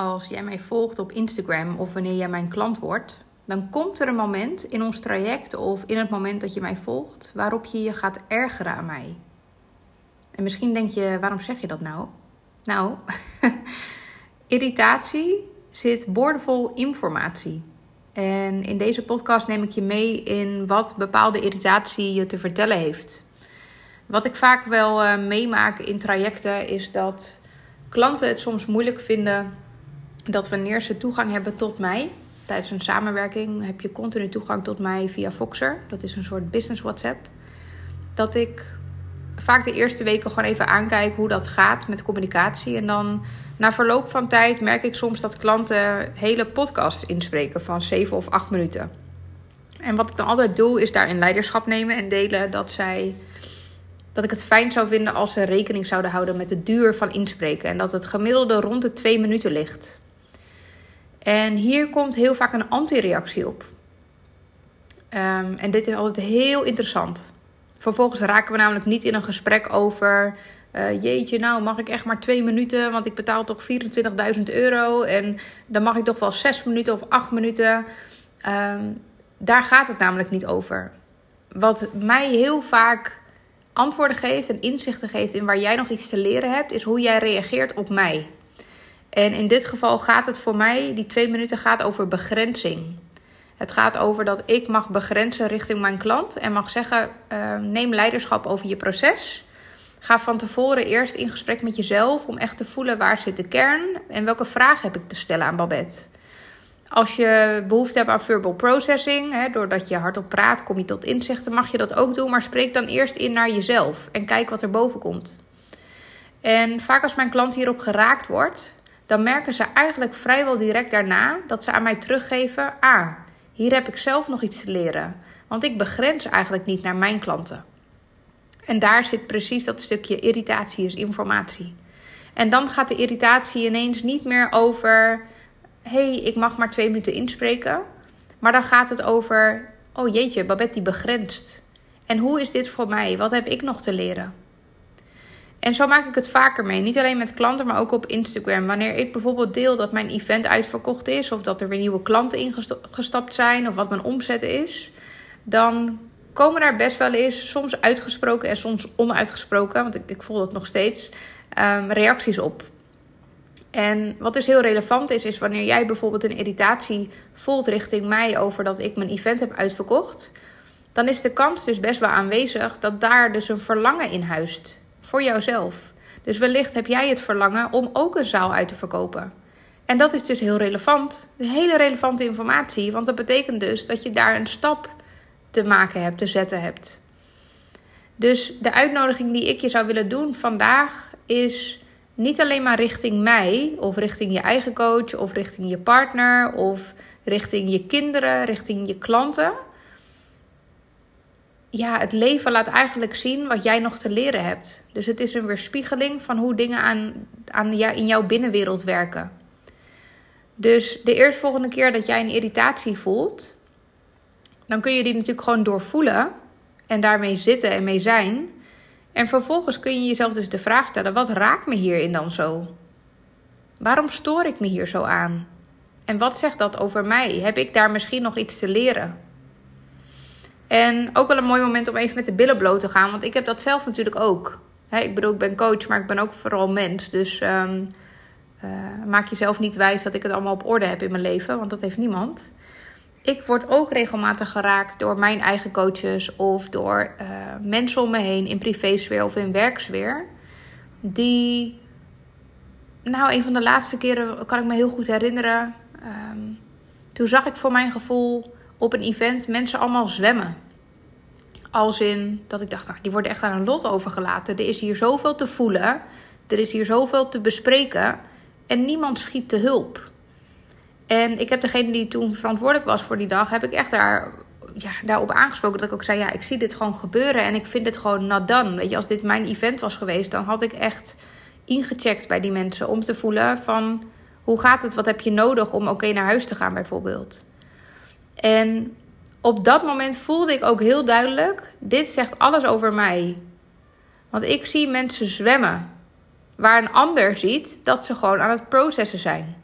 als jij mij volgt op Instagram of wanneer jij mijn klant wordt, dan komt er een moment in ons traject of in het moment dat je mij volgt waarop je je gaat ergeren aan mij. En misschien denk je, waarom zeg je dat nou? Nou, irritatie zit boordevol informatie. En in deze podcast neem ik je mee in wat bepaalde irritatie je te vertellen heeft. Wat ik vaak wel uh, meemaak in trajecten is dat klanten het soms moeilijk vinden dat wanneer ze toegang hebben tot mij, tijdens een samenwerking heb je continu toegang tot mij via Voxer. Dat is een soort business WhatsApp. Dat ik vaak de eerste weken gewoon even aankijk hoe dat gaat met communicatie. En dan na verloop van tijd merk ik soms dat klanten hele podcasts inspreken van 7 of 8 minuten. En wat ik dan altijd doe, is daarin leiderschap nemen en delen dat zij. Dat ik het fijn zou vinden als ze rekening zouden houden met de duur van inspreken. En dat het gemiddelde rond de 2 minuten ligt. En hier komt heel vaak een antireactie op. Um, en dit is altijd heel interessant. Vervolgens raken we namelijk niet in een gesprek over. Uh, jeetje, nou mag ik echt maar twee minuten, want ik betaal toch 24.000 euro. En dan mag ik toch wel zes minuten of acht minuten. Um, daar gaat het namelijk niet over. Wat mij heel vaak antwoorden geeft en inzichten geeft in waar jij nog iets te leren hebt, is hoe jij reageert op mij. En in dit geval gaat het voor mij, die twee minuten gaat over begrenzing. Het gaat over dat ik mag begrenzen richting mijn klant en mag zeggen: uh, neem leiderschap over je proces. Ga van tevoren eerst in gesprek met jezelf om echt te voelen waar zit de kern en welke vraag heb ik te stellen aan Babette. Als je behoefte hebt aan verbal processing, hè, doordat je hardop praat, kom je tot inzichten, mag je dat ook doen, maar spreek dan eerst in naar jezelf en kijk wat er boven komt. En vaak als mijn klant hierop geraakt wordt, dan merken ze eigenlijk vrijwel direct daarna dat ze aan mij teruggeven: Ah, hier heb ik zelf nog iets te leren. Want ik begrens eigenlijk niet naar mijn klanten. En daar zit precies dat stukje irritatie is informatie. En dan gaat de irritatie ineens niet meer over: hey, ik mag maar twee minuten inspreken. Maar dan gaat het over: oh jeetje, Babette die begrenst. En hoe is dit voor mij? Wat heb ik nog te leren? En zo maak ik het vaker mee. Niet alleen met klanten, maar ook op Instagram. Wanneer ik bijvoorbeeld deel dat mijn event uitverkocht is, of dat er weer nieuwe klanten ingestapt zijn, of wat mijn omzet is, dan komen daar best wel eens, soms uitgesproken en soms onuitgesproken, want ik, ik voel dat nog steeds, um, reacties op. En wat dus heel relevant is, is wanneer jij bijvoorbeeld een irritatie voelt richting mij over dat ik mijn event heb uitverkocht, dan is de kans dus best wel aanwezig dat daar dus een verlangen in huist voor jouzelf. Dus wellicht heb jij het verlangen om ook een zaal uit te verkopen. En dat is dus heel relevant. Hele relevante informatie, want dat betekent dus dat je daar een stap te maken hebt, te zetten hebt. Dus de uitnodiging die ik je zou willen doen vandaag is niet alleen maar richting mij of richting je eigen coach of richting je partner of richting je kinderen, richting je klanten ja, het leven laat eigenlijk zien wat jij nog te leren hebt. Dus het is een weerspiegeling van hoe dingen aan, aan in jouw binnenwereld werken. Dus de eerstvolgende keer dat jij een irritatie voelt, dan kun je die natuurlijk gewoon doorvoelen en daarmee zitten en mee zijn. En vervolgens kun je jezelf dus de vraag stellen: wat raakt me hierin dan zo? Waarom stoor ik me hier zo aan? En wat zegt dat over mij? Heb ik daar misschien nog iets te leren? En ook wel een mooi moment om even met de billen bloot te gaan. Want ik heb dat zelf natuurlijk ook. ik bedoel, ik ben coach, maar ik ben ook vooral mens. Dus um, uh, maak jezelf niet wijs dat ik het allemaal op orde heb in mijn leven. Want dat heeft niemand. Ik word ook regelmatig geraakt door mijn eigen coaches. Of door uh, mensen om me heen in privésfeer of in werksfeer. Die... Nou, een van de laatste keren kan ik me heel goed herinneren. Um, toen zag ik voor mijn gevoel op een event mensen allemaal zwemmen. Als in dat ik dacht, nou, die worden echt aan een lot overgelaten. Er is hier zoveel te voelen. Er is hier zoveel te bespreken. En niemand schiet te hulp. En ik heb degene die toen verantwoordelijk was voor die dag, heb ik echt daar, ja, daarop aangesproken. Dat ik ook zei, ja, ik zie dit gewoon gebeuren. En ik vind dit gewoon not. Weet je, als dit mijn event was geweest, dan had ik echt ingecheckt bij die mensen. Om te voelen van, hoe gaat het? Wat heb je nodig om oké naar huis te gaan bijvoorbeeld? En op dat moment voelde ik ook heel duidelijk: dit zegt alles over mij. Want ik zie mensen zwemmen, waar een ander ziet dat ze gewoon aan het processen zijn.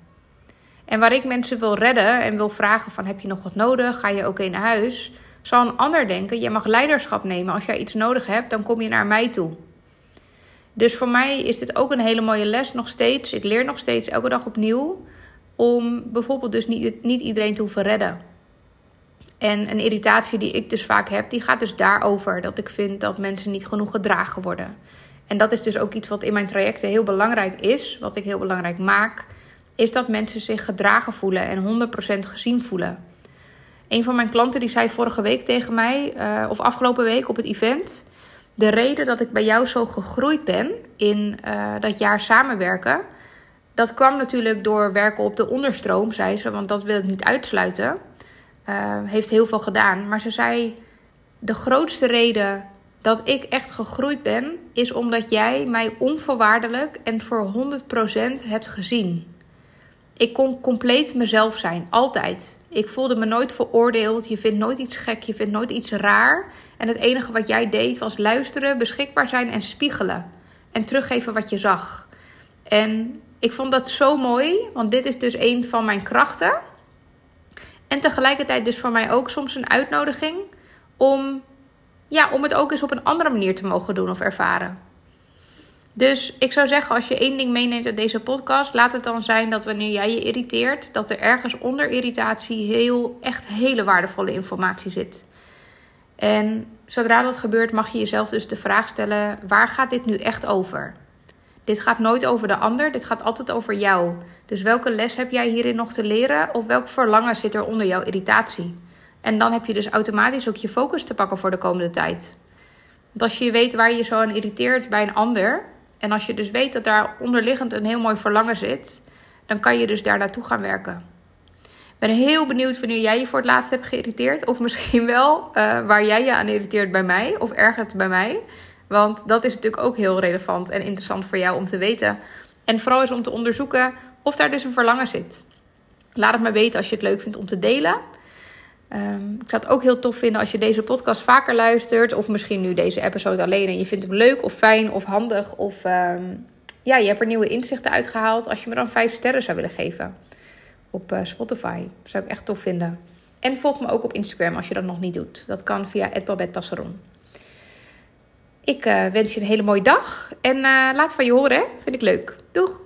En waar ik mensen wil redden en wil vragen van heb je nog wat nodig? Ga je oké naar huis? Zal een ander denken, jij mag leiderschap nemen. Als jij iets nodig hebt, dan kom je naar mij toe. Dus voor mij is dit ook een hele mooie les nog steeds. Ik leer nog steeds elke dag opnieuw om bijvoorbeeld dus niet, niet iedereen te hoeven redden. En een irritatie die ik dus vaak heb, die gaat dus daarover dat ik vind dat mensen niet genoeg gedragen worden. En dat is dus ook iets wat in mijn trajecten heel belangrijk is, wat ik heel belangrijk maak, is dat mensen zich gedragen voelen en 100% gezien voelen. Een van mijn klanten die zei vorige week tegen mij, uh, of afgelopen week op het event, de reden dat ik bij jou zo gegroeid ben in uh, dat jaar samenwerken, dat kwam natuurlijk door werken op de onderstroom, zei ze, want dat wil ik niet uitsluiten. Uh, heeft heel veel gedaan. Maar ze zei: De grootste reden dat ik echt gegroeid ben, is omdat jij mij onvoorwaardelijk en voor 100% hebt gezien. Ik kon compleet mezelf zijn, altijd. Ik voelde me nooit veroordeeld. Je vindt nooit iets gek, je vindt nooit iets raar. En het enige wat jij deed was luisteren, beschikbaar zijn en spiegelen. En teruggeven wat je zag. En ik vond dat zo mooi, want dit is dus een van mijn krachten. En tegelijkertijd dus voor mij ook soms een uitnodiging om, ja, om het ook eens op een andere manier te mogen doen of ervaren. Dus ik zou zeggen, als je één ding meeneemt uit deze podcast, laat het dan zijn dat wanneer jij je irriteert, dat er ergens onder irritatie heel, echt hele waardevolle informatie zit. En zodra dat gebeurt, mag je jezelf dus de vraag stellen: waar gaat dit nu echt over? Dit gaat nooit over de ander, dit gaat altijd over jou. Dus welke les heb jij hierin nog te leren of welk verlangen zit er onder jouw irritatie? En dan heb je dus automatisch ook je focus te pakken voor de komende tijd. Want als je weet waar je zo aan irriteert bij een ander, en als je dus weet dat daar onderliggend een heel mooi verlangen zit, dan kan je dus daar naartoe gaan werken. Ik ben heel benieuwd wanneer jij je voor het laatst hebt geïrriteerd. Of misschien wel uh, waar jij je aan irriteert bij mij of ergert bij mij. Want dat is natuurlijk ook heel relevant en interessant voor jou om te weten. En vooral is om te onderzoeken of daar dus een verlangen zit. Laat het me weten als je het leuk vindt om te delen. Um, ik zou het ook heel tof vinden als je deze podcast vaker luistert. Of misschien nu deze episode alleen en je vindt hem leuk of fijn of handig. Of um, ja, je hebt er nieuwe inzichten uitgehaald. Als je me dan vijf sterren zou willen geven op uh, Spotify. Zou ik echt tof vinden. En volg me ook op Instagram als je dat nog niet doet. Dat kan via @babettasseron. Ik uh, wens je een hele mooie dag. En uh, laat van je horen, hè? Vind ik leuk. Doeg!